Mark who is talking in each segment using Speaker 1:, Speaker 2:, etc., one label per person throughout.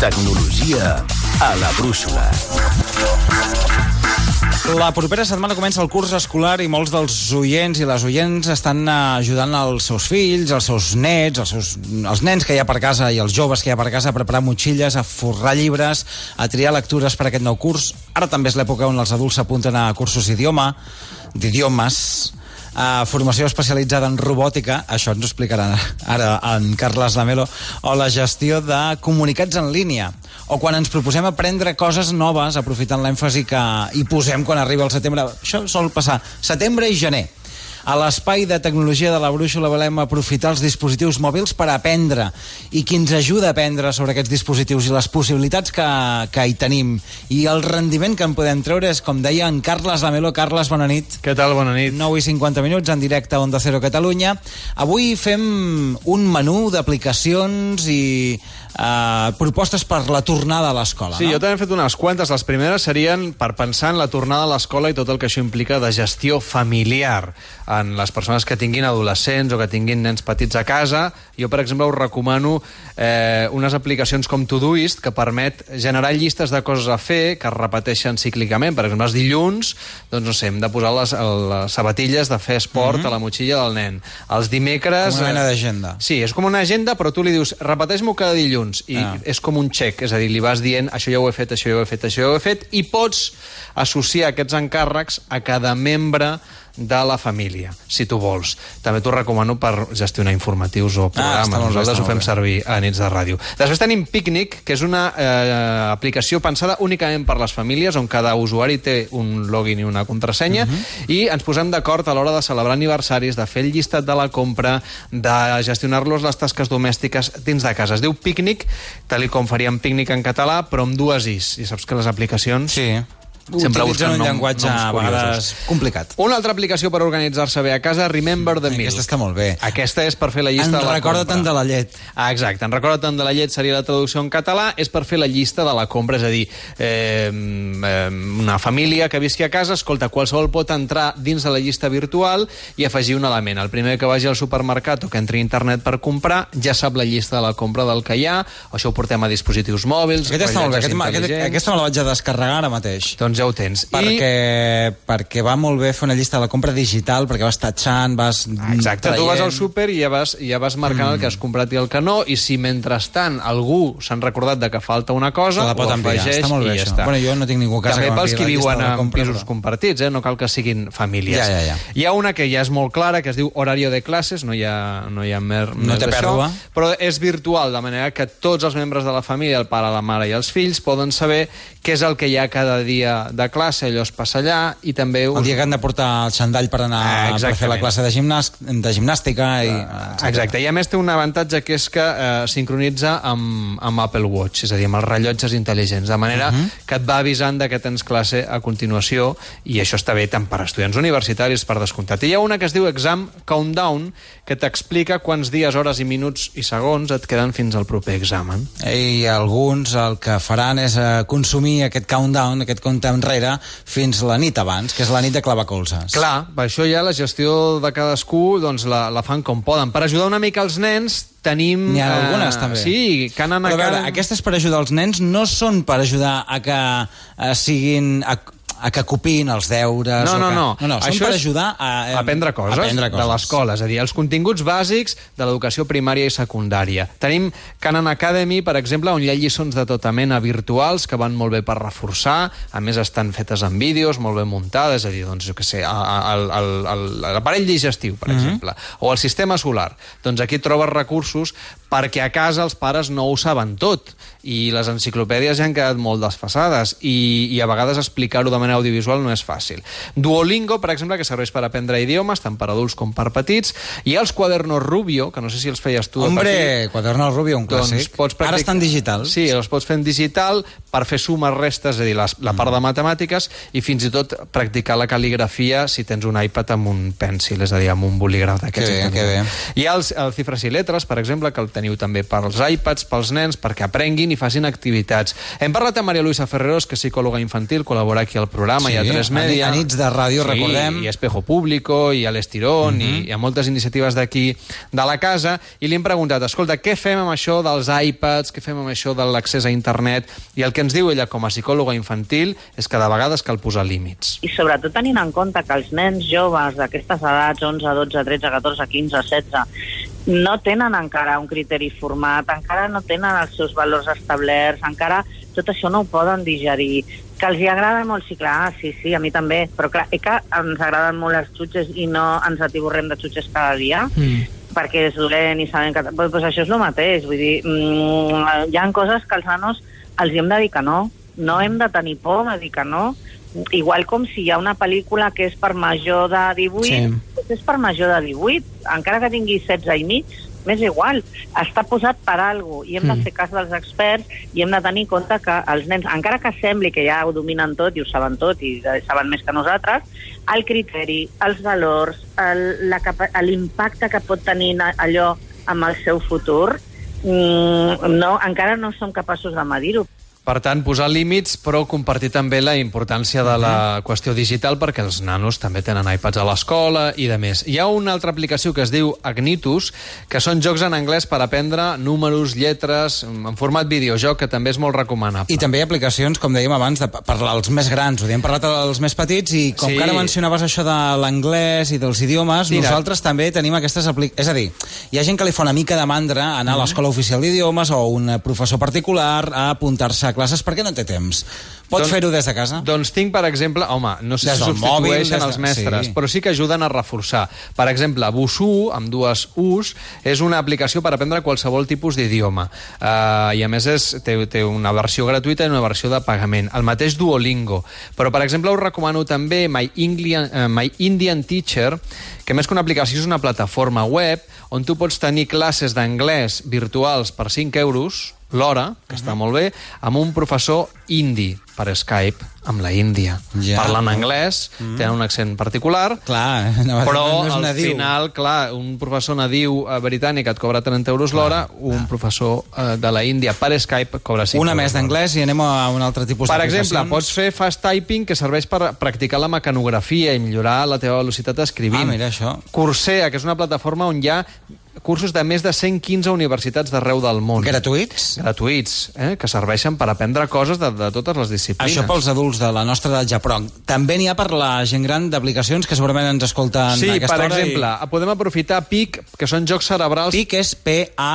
Speaker 1: Tecnologia a la brúixola.
Speaker 2: La propera setmana comença el curs escolar i molts dels oients i les oients estan eh, ajudant els seus fills, els seus nets, els, seus, els nens que hi ha per casa i els joves que hi ha per casa a preparar motxilles, a forrar llibres, a triar lectures per aquest nou curs. Ara també és l'època on els adults s'apunten a cursos d'idioma, d'idiomes, a formació especialitzada en robòtica, això ens ho explicarà ara en Carles Lamelo, o la gestió de comunicats en línia, o quan ens proposem aprendre coses noves aprofitant l'èmfasi que hi posem quan arriba el setembre. Això sol passar setembre i gener. A l'espai de tecnologia de la brúixola volem aprofitar els dispositius mòbils per aprendre i qui ens ajuda a aprendre sobre aquests dispositius i les possibilitats que, que hi tenim i el rendiment que en podem treure és, com deia en Carles Lamelo. Carles, bona nit.
Speaker 3: Què tal? Bona nit.
Speaker 2: 9 i 50 minuts en directe a Onda Cero Catalunya. Avui fem un menú d'aplicacions i uh, propostes per la tornada a l'escola.
Speaker 3: Sí,
Speaker 2: no?
Speaker 3: jo també he fet unes quantes. Les primeres serien per pensar en la tornada a l'escola i tot el que això implica de gestió familiar en les persones que tinguin adolescents o que tinguin nens petits a casa. Jo, per exemple, us recomano eh, unes aplicacions com Todoist que permet generar llistes de coses a fer que es repeteixen cíclicament. Per exemple, els dilluns, doncs no sé, hem de posar les, les sabatilles de fer esport mm -hmm. a la motxilla del nen. Els dimecres...
Speaker 2: Com una mena d'agenda.
Speaker 3: Sí, és com una agenda, però tu li dius, repeteix-m'ho cada dilluns, i
Speaker 2: Ah.
Speaker 3: és com un xec, és a dir, li vas dient, això ja ho he fet, això ja ho he fet, això ja ho he fet, i pots associar aquests encàrrecs a cada membre de la família, si tu vols. També t'ho recomano per gestionar informatius o programes.
Speaker 2: està molt bé,
Speaker 3: Nosaltres ho fem servir a nits de ràdio. Després tenim Picnic, que és una eh, aplicació pensada únicament per les famílies, on cada usuari té un login i una contrasenya, i ens posem d'acord a l'hora de celebrar aniversaris, de fer el llistat de la compra, de gestionar-los les tasques domèstiques dins de casa. Es diu Picnic, tal com faríem Picnic en català, però amb dues is. I saps que les aplicacions...
Speaker 2: Sí.
Speaker 3: Sempre
Speaker 2: Utilitzen
Speaker 3: busquen
Speaker 2: un
Speaker 3: nom-
Speaker 2: llenguatge a vegades complicat.
Speaker 3: Una altra aplicació per organitzar-se bé a casa, Remember the Meal.
Speaker 2: Aquesta està molt bé.
Speaker 3: Aquesta és per fer la llista
Speaker 2: En
Speaker 3: de la
Speaker 2: recorda
Speaker 3: compra.
Speaker 2: tant de la llet.
Speaker 3: Ah, exacte, en recorda tant de la llet seria la traducció en català, és per fer la llista de la compra, és a dir, eh, eh, una família que visqui a casa, escolta, qualsevol pot entrar dins de la llista virtual i afegir un element. El primer que vagi al supermercat o que entri a internet per comprar ja sap la llista de la compra del que hi ha, això ho portem a dispositius mòbils,
Speaker 2: Aquest està molt bé. Aquest, aquest, aquesta me la vaig a descarregar ara mateix.
Speaker 3: Doncs ja ho tens.
Speaker 2: Perquè, perquè va molt bé fer una llista de la compra digital, perquè vas tatxant, vas
Speaker 3: Ah, Exacte, tu vas al
Speaker 2: traient.
Speaker 3: súper i ja vas, ja vas marcant mm. el que has comprat i el que no, i si mentrestant algú s'han recordat de que falta una cosa,
Speaker 2: la pot
Speaker 3: ho afegeix
Speaker 2: Està molt bé,
Speaker 3: i ja
Speaker 2: això.
Speaker 3: està.
Speaker 2: Bueno, jo no tinc ningú a casa
Speaker 3: També
Speaker 2: que
Speaker 3: pels
Speaker 2: llista
Speaker 3: viuen en pisos compartits, eh? no cal que siguin famílies.
Speaker 2: Ja, ja, ja.
Speaker 3: Hi ha una que ja és molt clara, que es diu horario de classes, no hi ha, no hi ha mer,
Speaker 2: No
Speaker 3: més
Speaker 2: té
Speaker 3: d'això,
Speaker 2: pèrdua.
Speaker 3: però és virtual, de manera que tots els membres de la família, el pare, la mare i els fills, poden saber què és el que hi ha cada dia de classe, allò es passa allà, i també...
Speaker 2: El dia que han de portar el xandall per anar
Speaker 3: Ah,
Speaker 2: per fer la classe de, gimnàs, de gimnàstica i...
Speaker 3: Exacte, i a més té un avantatge que és que eh, sincronitza amb, amb Apple Watch, és a dir, amb els rellotges intel·ligents, de manera uh -huh. que et va avisant de que tens classe a continuació, i això està bé tant per estudiants universitaris, per descomptat. I hi ha una que es diu Exam Countdown, que t'explica quants dies, hores i minuts i segons et queden fins al proper examen.
Speaker 2: I alguns el que faran és eh, consumir aquest countdown, aquest compte enrere, fins la nit abans, que és la nit de clavar colzes.
Speaker 3: Clar, per això ja la gestió de cadascú doncs, la, la fan com poden. Per ajudar una mica els nens tenim...
Speaker 2: N'hi ha algunes, també.
Speaker 3: Sí, que han anat...
Speaker 2: Però a veure, aquestes per ajudar els nens no són per ajudar a que eh, siguin... A, a que copin els deures...
Speaker 3: No, no,
Speaker 2: que...
Speaker 3: no.
Speaker 2: no, no
Speaker 3: Això
Speaker 2: per ajudar a... eh,
Speaker 3: a aprendre coses,
Speaker 2: aprendre coses.
Speaker 3: de l'escola, és a dir, els continguts bàsics de l'educació primària i secundària. Tenim Canon Academy, per exemple, on hi ha lliçons de tota mena virtuals que van molt bé per reforçar, a més estan fetes en vídeos, molt ben muntades, és a dir, doncs, jo què sé, l'aparell digestiu, per exemple, o el sistema solar. Doncs aquí trobes recursos perquè a casa els pares no ho saben tot i les enciclopèdies ja han quedat molt desfasades i, i a vegades explicar-ho de manera manera audiovisual no és fàcil. Duolingo, per exemple, que serveix per aprendre idiomes, tant per adults com per petits, i els quadernos Rubio, que no sé si els feies tu
Speaker 2: Hombre,
Speaker 3: petit,
Speaker 2: Quaderno Rubio, un
Speaker 3: doncs
Speaker 2: clàssic.
Speaker 3: pots practic-
Speaker 2: Ara estan digitals.
Speaker 3: Sí, els pots fer en digital per fer sumes, restes, és a dir, la, la part de matemàtiques, i fins i tot practicar la cal·ligrafia si tens un iPad amb un pensil, és a dir, amb un bolígraf d'aquests.
Speaker 2: Que bé,
Speaker 3: que
Speaker 2: bé.
Speaker 3: Hi ha els, el Cifres i Letres, per exemple, que el teniu també pels iPads, pels nens, perquè aprenguin i facin activitats. Hem parlat amb Maria Luisa Ferreros, que és psicòloga infantil, col·labora aquí al programa
Speaker 2: Sí,
Speaker 3: i a 3
Speaker 2: a
Speaker 3: Media.
Speaker 2: ni- a nits de ràdio, recordem.
Speaker 3: I Espejo Público, i a l'Estirón,
Speaker 2: Mhm.
Speaker 3: i hi ha moltes iniciatives d'aquí de la casa, i li hem preguntat, escolta, què fem amb això dels iPads, què fem amb això de l'accés a internet? I el que ens diu ella com a psicòloga infantil és que de vegades cal posar límits.
Speaker 4: i sobretot tenint en compte que els nens joves d'aquestes edats, 11, 12, 13, 14, 15, 16, no tenen encara un criteri format, encara no tenen els seus valors establerts, encara tot això no ho poden digerir. Que els hi agrada molt, sí, clar, sí, sí, a mi també, però clar, eh que ens agraden molt els xutxes i no ens atiborrem de xutxes cada dia, mm. perquè és dolent i sabem que... Pues, pues això és el mateix, vull dir, mm, hi ha coses que als nanos els hem de dir que no, no hem de tenir por de dir que no, igual com si hi ha una pel·lícula que és per major de 18,
Speaker 2: Sí.
Speaker 4: doncs és per major de 18, encara que tingui 16 i mig, m'és igual, està posat per alguna i hem de fer cas dels experts i hem de tenir en compte que els nens, encara que sembli que ja ho dominen tot i ho saben tot i saben més que nosaltres, el criteri, els valors, l'impacte que pot tenir allò amb el seu futur, mm, no, encara no som capaços de medir-ho.
Speaker 3: Per tant, posar límits, però compartir també la importància de la qüestió digital perquè els nanos també tenen iPads a l'escola i de més. Hi ha una altra aplicació que es diu Agnitus, que són jocs en anglès per aprendre números, lletres, en format videojoc, que també és molt recomanable.
Speaker 2: I també hi ha aplicacions, com dèiem abans, de, per als més grans. Ho hem parlat als més petits i com
Speaker 3: Sí.
Speaker 2: que ara mencionaves això de l'anglès i dels idiomes,
Speaker 3: Mira.
Speaker 2: nosaltres també tenim aquestes aplicacions. És a dir, hi ha gent que li fa una mica de mandra anar a l'escola oficial d'idiomes o un professor particular a apuntar-se a classes perquè no té temps. Pots
Speaker 3: Doncs-
Speaker 2: fer-ho des de casa?
Speaker 3: Doncs tinc, per exemple, home, no sé
Speaker 2: Des
Speaker 3: si substitueixen
Speaker 2: mòbil, des de-
Speaker 3: els mestres,
Speaker 2: sí.
Speaker 3: però sí que ajuden a reforçar. Per exemple, Busuu, amb dues U's, és una aplicació per aprendre qualsevol tipus d'idioma. Uh, I a més és, té, té una versió gratuïta i una versió de pagament. El mateix Duolingo. Però, per exemple, us recomano també My Indian, uh, My Indian Teacher, que més que una aplicació és una plataforma web on tu pots tenir classes d'anglès virtuals per 5 euros l'hora, que està molt bé, amb un professor indi per Skype amb la Índia.
Speaker 2: Ja.
Speaker 3: Parlen anglès, tenen un accent particular,
Speaker 2: Clar, no,
Speaker 3: però
Speaker 2: no és
Speaker 3: al
Speaker 2: nadiu.
Speaker 3: final, clar, un professor nadiu eh, britànic et cobra 30 euros l'hora, un professor eh, de la Índia per Skype cobra 5
Speaker 2: Una més d'anglès i anem a un altre tipus
Speaker 3: Per exemple, pots fer fast typing que serveix per practicar la mecanografia i millorar la teva velocitat escrivint.
Speaker 2: Ah, mira, això.
Speaker 3: Coursera, que és una plataforma on hi ha cursos de més de 115 universitats d'arreu del món.
Speaker 2: Gratuïts?
Speaker 3: Gratuïts, eh? que serveixen per aprendre coses de, de totes les disciplines.
Speaker 2: Això pels adults de la nostra edat ja, però també n'hi ha per la gent gran d'aplicacions que segurament ens escolten
Speaker 3: Sí,
Speaker 2: a aquesta
Speaker 3: per
Speaker 2: hora.
Speaker 3: exemple, podem aprofitar PIC, que són jocs cerebrals...
Speaker 2: I... PIC és
Speaker 3: K.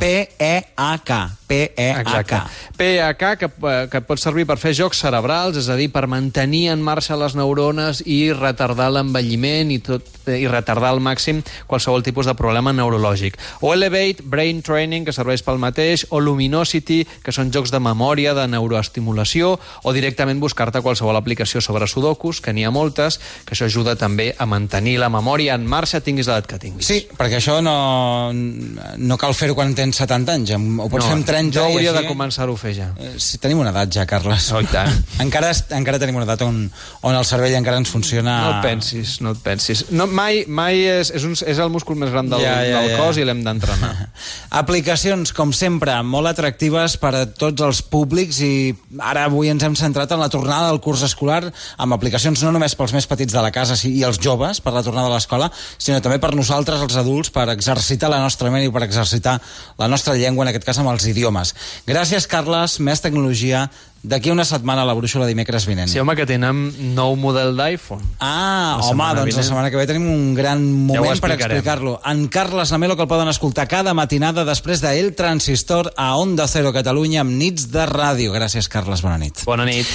Speaker 2: P-A-P-E-A-K. P-E-A-K.
Speaker 3: Exacte. PAK, que, eh, que pot servir per fer jocs cerebrals, és a dir, per mantenir en marxa les neurones i retardar l'envelliment i, tot, eh, i retardar al màxim qualsevol tipus de problema neurològic. O Elevate, Brain Training, que serveix pel mateix, o Luminosity, que són jocs de memòria, de neuroestimulació, o directament buscar-te qualsevol aplicació sobre sudokus, que n'hi ha moltes, que això ajuda també a mantenir la memòria en marxa, tinguis l'edat que tinguis.
Speaker 2: Sí, perquè això no, no cal fer-ho quan tens 70 anys. Ho pots fer amb 30
Speaker 3: jo hauria
Speaker 2: així...
Speaker 3: de començar-ho a fer ja.
Speaker 2: Eh, Sí, tenim una edat ja, Carles.
Speaker 3: Oh, i tant.
Speaker 2: encara, encara tenim una edat on, on el cervell encara ens funciona...
Speaker 3: No et pensis, no et pensis. No, mai mai és, és, un, és el múscul més gran del,
Speaker 2: Ja, ja,
Speaker 3: del
Speaker 2: ja.
Speaker 3: cos i l'hem d'entrenar.
Speaker 2: Aplicacions, com sempre, molt atractives per a tots els públics i ara avui ens hem centrat en la tornada del curs escolar amb aplicacions no només pels més petits de la casa sí, i els joves per la tornada a l'escola, sinó també per nosaltres, els adults, per exercitar la nostra ment i per exercitar la nostra llengua, en aquest cas amb els idiomes. Gràcies, Carles. Més tecnologia d'aquí una setmana a la brúixola dimecres vinent.
Speaker 3: Sí, home, que tenen nou model d'iPhone.
Speaker 2: Ah,
Speaker 3: La
Speaker 2: home, doncs la
Speaker 3: vinent.
Speaker 2: setmana que ve tenim un gran moment per
Speaker 3: explicarem.
Speaker 2: explicar-lo. En Carles Lamelo, que el poden escoltar cada matinada després de El Transistor a Onda Cero Catalunya amb nits de ràdio. Gràcies, Carles, bona nit.
Speaker 3: Bona nit.